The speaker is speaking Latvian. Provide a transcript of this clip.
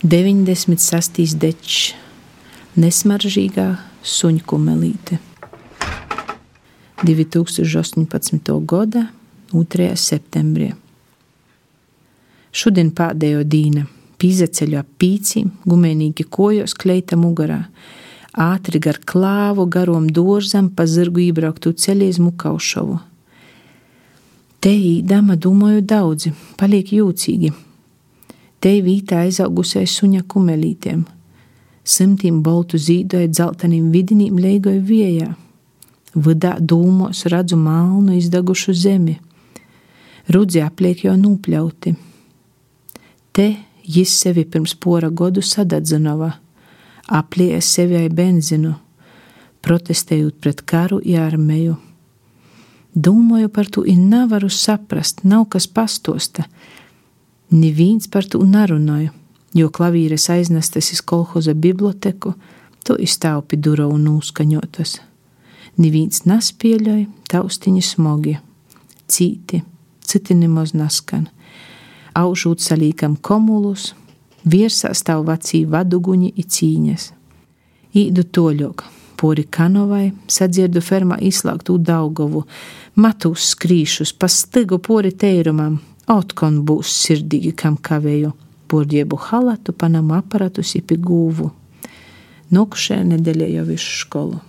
96. dečs, nesmaržīgā suņu kumelīte. 2018. gada 2. septembrī. Šodien pēdējo dīna pīzeceļu ap pīcīm, gumēnīgi kojos kleita mugurā, ātri gar klāvu, garom dārzam, pa zirgu iebrauktu ceļu uz Mukaušovu. Te īdama domāju daudzi, paliek jūcīgi. Te vītā aizaugusies suņa kumelītiem, simtiem baltu zīdoja dzelteniem vidinīm leigoja viejā. Vidā dūmos redzu malnu izdegušu zemi. Rudzi apliek jau nūpļauti. Te jis sevi pirms pora godu sadadzinova, aplies sevi ai benzinu, protestējot pret karu i armeju. Domāju par to, un nevaru saprast, nav kas pastosta. Neviens par to nerunāja, jo klavīres aiznestas iz kolhoza biblioteku, to iztaupi duro un uzskaņotas. Neviens nespēļoja, taustiņi smogi, cīti, citi nemaz naskan. Aužūt salīkam komulus, virsā stāv vecī vaduguņi i cīņas. Īdu toļok, pori kanovai, sadzirdu fermā izslēgtu Daugovu, matus skrīšus, pa stigu pori teirumam, otkon būs sirdīgi, kam kavēju, porģiebu halatu, panamu aparatus ipi gūvu. Nokšē nedēļa jau visu skolu.